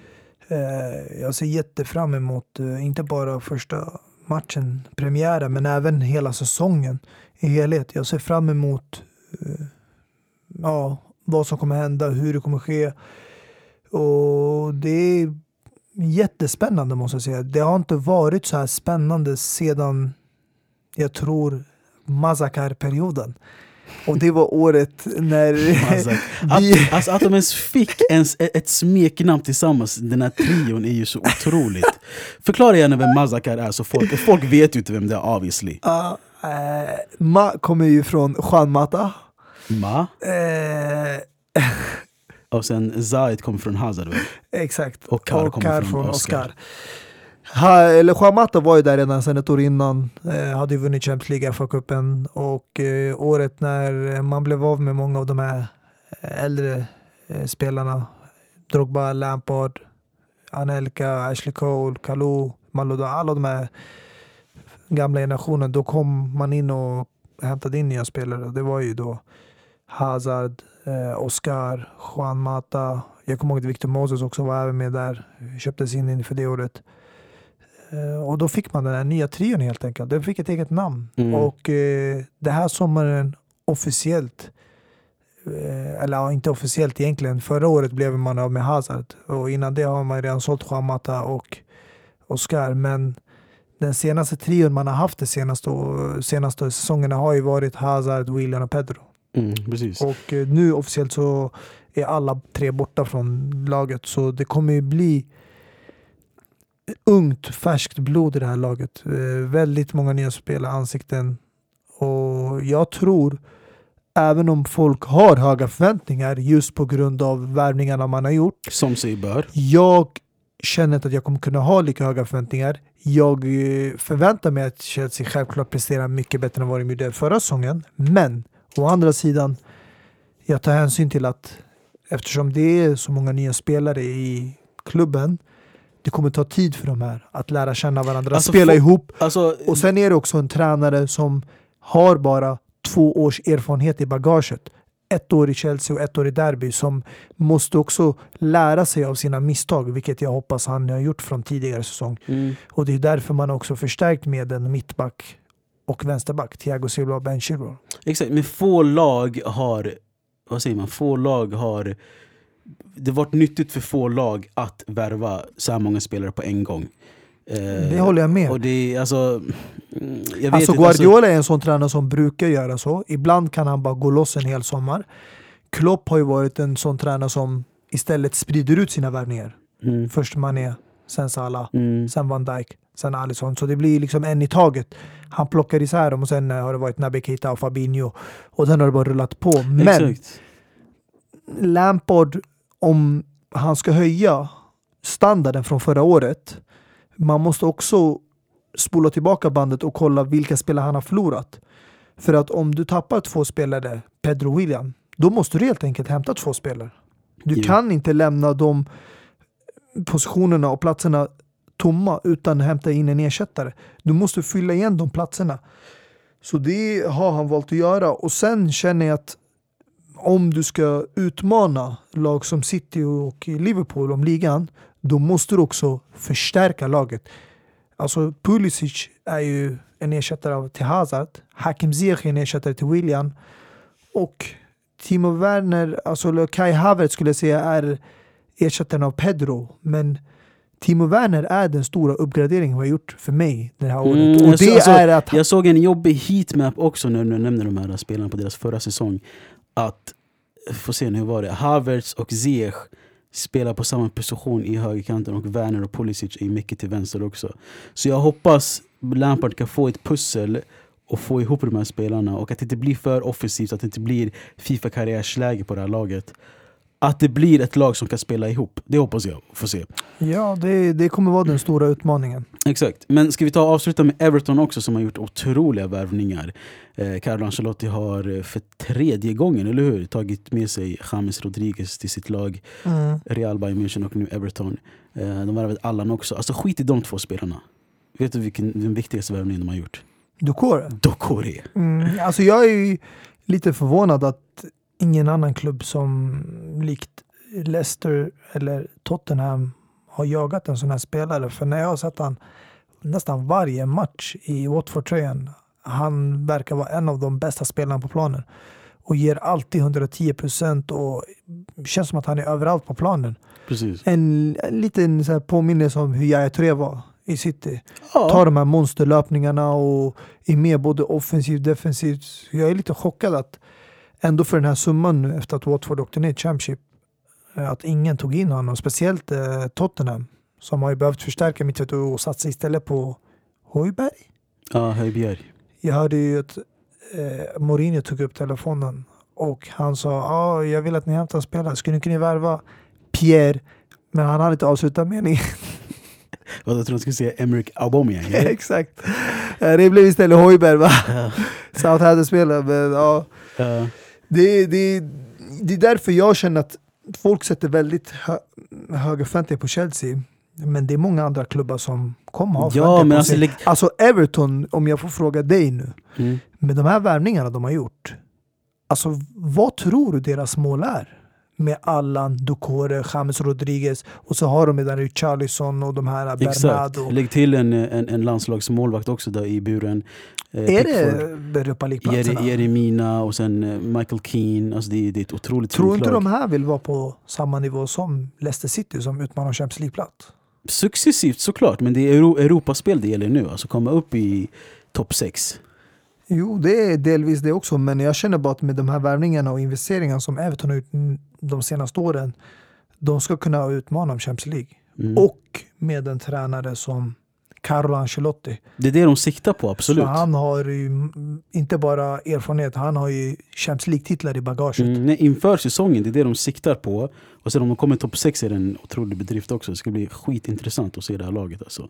Eh, jag ser jättefram emot, eh, inte bara första matchen, premiären, men även hela säsongen i helhet. Jag ser fram emot eh, ja, vad som kommer hända, hur det kommer ske. Och det är jättespännande måste jag säga. Det har inte varit så här spännande sedan, jag tror, Mazakar-perioden. Och det var året när [LAUGHS] Alltså, att, alltså att de ens fick ens ett, ett smeknamn tillsammans, den här trion är ju så otroligt. Förklara gärna vem Mazakar är, så folk, folk vet ju inte vem det är obviously. Ja, eh, Ma kommer ju från Juan Mata. Ma, Eh, [LAUGHS] och sen Zaid kommer från Hazard exakt. Och Kar kommer från från Oscar. Oscar. Ha, eller Juan Mata var ju där redan sedan ett år innan. Eh, hade ju vunnit Champions League, FA-cupen. Och eh, året när man blev av med många av de här eh, äldre eh, spelarna. Drogba, Lampard, Anelka, Ashley Cole, Kalou, Malouda. Alla de här gamla generationen. Då kom man in och hämtade in nya spelare. Det var ju då Hazard, eh, Oscar, Juan Mata. Jag kommer ihåg att Victor Moses också var även med där. Köptes in inför det året. Eh, och då fick man den här nya trion helt enkelt. Den fick ett eget namn. Mm. Och eh, det här sommaren officiellt, eh, eller inte officiellt egentligen, förra året blev man av med Hazard. Och innan det har man redan sålt Juan Mata och Oscar. Men den senaste trion man har haft de senaste, senaste säsongerna har ju varit Hazard, William och Pedro. Mm, precis. Och eh, nu officiellt så är alla tre borta från laget. Så det kommer ju bli ungt, färskt blod i det här laget. Eh, väldigt många nya spelare, ansikten. Och jag tror, även om folk har höga förväntningar just på grund av värvningarna man har gjort. Som sig bör. Jag känner inte att jag kommer kunna ha lika höga förväntningar. Jag eh, förväntar mig att Chelsea självklart presterar mycket bättre än vad de gjorde förra säsongen. Men å andra sidan, jag tar hänsyn till att eftersom det är så många nya spelare i klubben, det kommer ta tid för de här att lära känna varandra, Alltså, spela få- ihop. Alltså, Och sen är det också en tränare som har bara två års erfarenhet i bagaget. Ett år i Chelsea och ett år i Derby som måste också lära sig av sina misstag, vilket jag hoppas han har gjort från tidigare säsong. mm, Och det är därför man också förstärkt med en mittback och vänsterback, Thiago Silva och Ben Chilwell. exakt, men få lag har, vad säger man, få lag har det varit nyttigt för få lag att värva så här många spelare på en gång. Eh, Det håller jag med. Och det är alltså... mm, Jag Alltså inte, Guardiola är en sån tränare som brukar göra så. Ibland kan han bara gå loss en hel sommar. Klopp har ju varit en sån tränare som istället sprider ut sina värvningar. Mm, Först Mané, sen Salah, mm, sen Van Dijk, sen Alisson. Så det blir liksom en i taget. Han plockar isär dem och sen eh, har det varit Naby Keita och Fabinho. Och sen har det bara rullat på. Men exakt. Lampard, om han ska höja standarden från förra året, man måste också spola tillbaka bandet och kolla vilka spelare han har förlorat. För att om du tappar två spelare, Pedro och William, då måste du helt enkelt hämta två spelare. Du Jo. kan inte lämna de positionerna och platserna tomma utan att hämta in en ersättare. Du måste fylla igen de platserna. Så det har han valt att göra och sen känner jag att om du ska utmana lag som City och Liverpool om ligan, då måste du också förstärka laget. Alltså Pulisic är ju en ersättare till Hazard, Hakim Ziyech är en ersättare till William och Timo Werner, alltså Kai Havertz skulle jag säga är ersättaren av Pedro. Men Timo Werner är den stora uppgraderingen vi har gjort för mig det här året. Mm, och jag, så, det alltså, är att jag såg en jobbig heatmap också när du nämnde de här spelarna på deras förra säsong. Att, får se nu, hur var det? Havertz och Ziyech spelar på samma position i högerkanten och Werner och Pulisic är mycket till vänster också. Så jag hoppas Lampard kan få ett pussel och få ihop de här spelarna och att det inte blir för offensivt, att det inte blir Fifa-karriärsläge på det här laget. Att det blir ett lag som kan spela ihop, det hoppas jag få se. ja, det, det kommer vara den stora utmaningen. Exakt, men ska vi ta avsluta med Everton också som har gjort otroliga värvningar. Eh, Carlo Ancelotti har eh, för tredje gången, eller hur? Tagit med sig James Rodriguez till sitt lag. Mm. Real Bayern München och nu Everton. Eh, de värvade Allan också. Alltså skit i de två spelarna. Vet du vilken den viktigaste värvningen de har gjort? Ducore. Dokore. Mm, alltså jag är ju lite förvånad att ingen annan klubb som likt Leicester eller Tottenham har jagat en sån här spelare. För när jag har sett han nästan varje match i Watford-tröjan, han verkar vara en av de bästa spelarna på planen. Och ger alltid 110 procent och känns som att han är överallt på planen. Precis. En, en liten så påminnelse om hur Yahya Touré var i City. Ja. tar de här monsterlöpningarna och är med både offensivt och defensivt. Jag är lite chockad att ändå för den här summan nu efter att Watford åkte ner i Championship eh, att ingen tog in honom. Speciellt eh, Tottenham som har ju behövt förstärka mittfältet och satsa istället på Hojberg. Ja, Höjbjerg. Jag hörde ju att eh, Mourinho tog upp telefonen och han sa ah, jag vill att ni hämtar spelare. Skulle ni kunna värva Pierre? Men han hade inte avslutat meningen. [LAUGHS] Vad jag tror jag skulle säga Emerick Aubameyang. [LAUGHS] Exakt. Eh, Det blev istället Hojberg va? Ja. [LAUGHS] Southampton-spelare. Men, ja. Ja. Det, det, det är därför jag känner att folk sätter väldigt hö, höga förväntningar på Chelsea. Men det är många andra klubbar som kommer ha Ja, men alltså, Alltså Everton, om jag får fråga dig nu. Mm. Med de här värvningarna de har gjort. Alltså vad tror du deras mål är? Med Allan, Ducore, James Rodriguez och så har de med den Richarlison och de här Exakt. Bernardo. Lägg till en, en, en landslagsmålvakt också där i buren. Eh, Är det Europa League-platserna? Jere- Jeremina och sen eh, Michael Keane. Alltså det, det är ett otroligt Tror fint inte lag. de här vill vara på samma nivå som Leicester City som utmanar Champions League-plats? Successivt såklart, men det är Euro Europaspel det gäller nu. Alltså komma upp i topp 6. Jo, det är delvis det också, men jag känner bara att med de här värvningarna och investeringarna som Everton har gjort de senaste åren, de ska kunna utmana om Champions League. Mm. Och med en tränare som Carlo Ancelotti. Det är det de siktar på, absolut. Så han har ju inte bara erfarenhet, han har ju Champions League-titlar i bagaget. Mm, nej, inför säsongen, det är det de siktar på. Och sen om de kommer topp 6 är det en otrolig bedrift också. Det ska bli skitintressant att se det här laget. Alltså.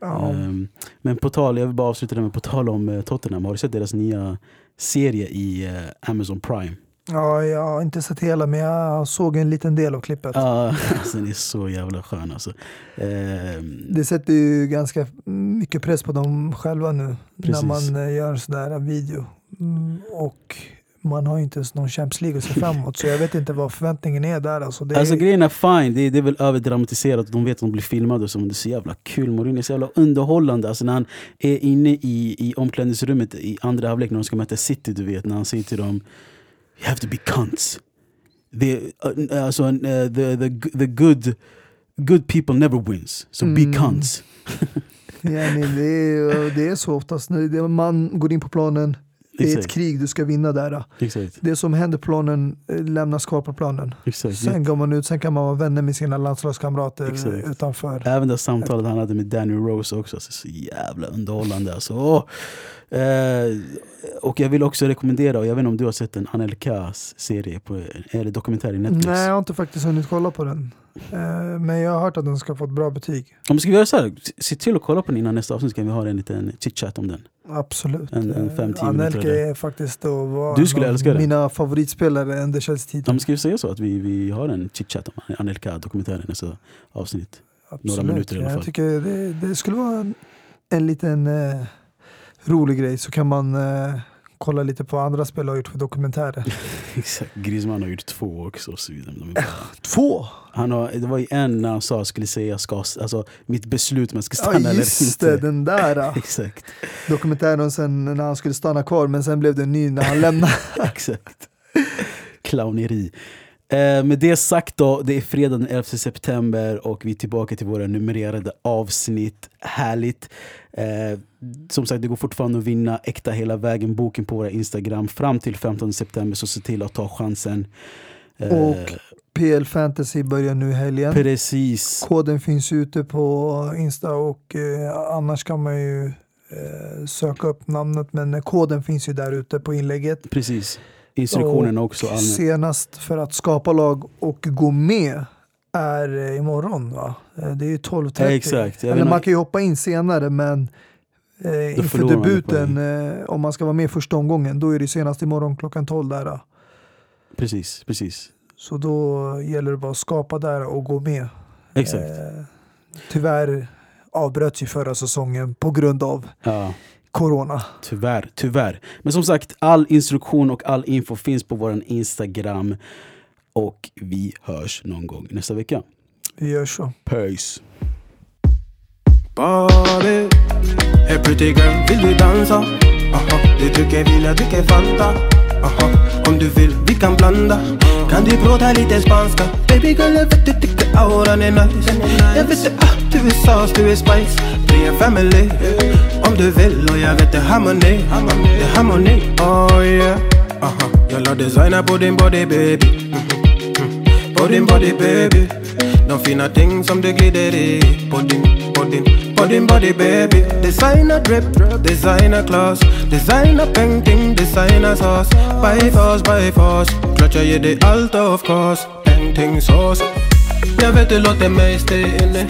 Ja. Ehm, men på tal, jag vill bara avsluta det med på tal om eh, Tottenham. Har du sett deras nya serie i eh, Amazon Prime? Ja, jag har inte sett hela, men jag såg en liten del av klippet. Ja, [LAUGHS] alltså, den är så jävla skön alltså. Ehm, Det sätter ju ganska mycket press på dem själva nu Precis. när man eh, gör en sån där video. Mm, och man har ju inte ens någon Champions League att se fram emot så jag vet inte vad förväntningen är där. Alltså, det Alltså är, grejen är fine, det är, det är väl överdramatiserat. De vet att de blir filmade och så, men det är så jävla kul. Mourinho är så jävla underhållande. Alltså när han är inne i, i omklädningsrummet i andra halvlek när de ska möta City, du vet, när han säger till dem You have to be cunts. The, uh, alltså, uh, the, the, the good, good people never wins, so be Mm. cunts. [LAUGHS] ja, nej, det, är, det är så oftast. Man går in på planen, det är ett krig, du ska vinna där. Exakt. Det som händer på planen eh, lämnas kvar på planen. Exakt. Sen går man ut, sen kan man vara vänner med sina landslagskamrater Exakt. utanför. Även det samtalet han hade med Danny Rose också, alltså, så jävla underhållande. Alltså. Åh. Eh, och jag vill också rekommendera, och jag vet inte om du har sett en Anelkas serie, på, eller dokumentär i Netflix? Nej, jag har inte faktiskt hunnit kolla på den. Eh, Men jag har hört att den ska få ett bra betyg. Om vi ska göra så här, se till att kolla på den innan nästa avsnitt så kan vi ha en liten chit-chat om den. Absolut. En- en fem, Anelka är faktiskt då var Du skulle älska det. mina favoritspelare under Ja, Chelsea-tiden. men ska vi säga så att vi, vi har en chit-chat om Anelka-dokumentären i nästa avsnitt? Absolut. minuter i alla fall. Jag tycker det, det skulle vara en, en liten eh, rolig grej. Så kan man eh, kolla lite på vad andra spelare har gjort för dokumentärer. [LAUGHS] Exakt. Griezmann har gjort två också. Och så bara- [LAUGHS] Två! Han har, det var ju en när han sa jag skulle säga jag ska, alltså, mitt beslut om jag ska Ja stanna just eller det, inte. den där. [LAUGHS] Exakt. dokumentären sen när han skulle stanna kvar men sen blev det en ny när han lämnade. Exakt. Clowneri. Eh, med det sagt då, det är fredag den 11 september och vi är tillbaka till våra numrerade avsnitt. Härligt! Eh, som sagt, det går fortfarande att vinna Äkta hela vägen boken på våra Instagram fram till 15 september, så se till att ta chansen. Eh, Och PL Fantasy börjar nu helgen. Precis. Koden finns ute på Insta och eh, annars kan man ju eh, söka upp namnet men koden finns ju där ute på inlägget. Precis. Instruktionerna också. Och Allmänt. senast för att skapa lag och gå med är eh, imorgon va? Eh, Det är ju 12.30. Ja, exakt. Eller man kan ju hoppa in senare men eh, inför debuten, eh, om man ska vara med första omgången, då är det senast imorgon klockan 12 där. Då. Precis, precis. Så då gäller det bara att skapa där och gå med. Exakt. Eh, tyvärr avbröts ju förra säsongen på grund av Ja. Corona. Tyvärr, tyvärr. Men som sagt, all instruktion och all info finns på vår Instagram. Och vi hörs någon gång nästa vecka. Vi gör så. Peace! Barbie Hey pretty girl, vill du dansa? Aha, du tycker vill jag dricker Fanta Aha, om du vill vi kan blanda Kan du prata lite spanska? Baby girl jag vet du tycker auran är nice Jag vet du, ah, du är sauce, du är spice Bli en family Om du vill och jag vet det är harmoni Det är harmoni, oh yeah. Aha, jag la designer på din body baby. Mhm. På din body baby. De fina ting som du glider i På din, på din, på din body baby. Designer drip, designer class Designer painting, designer sauce. By force, by force. Klart jag ger dig allt of course. Painting sauce. Jag vet du låter mig stay inne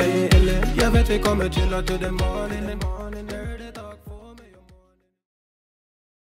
Jag vet vi kommer chilla till the morning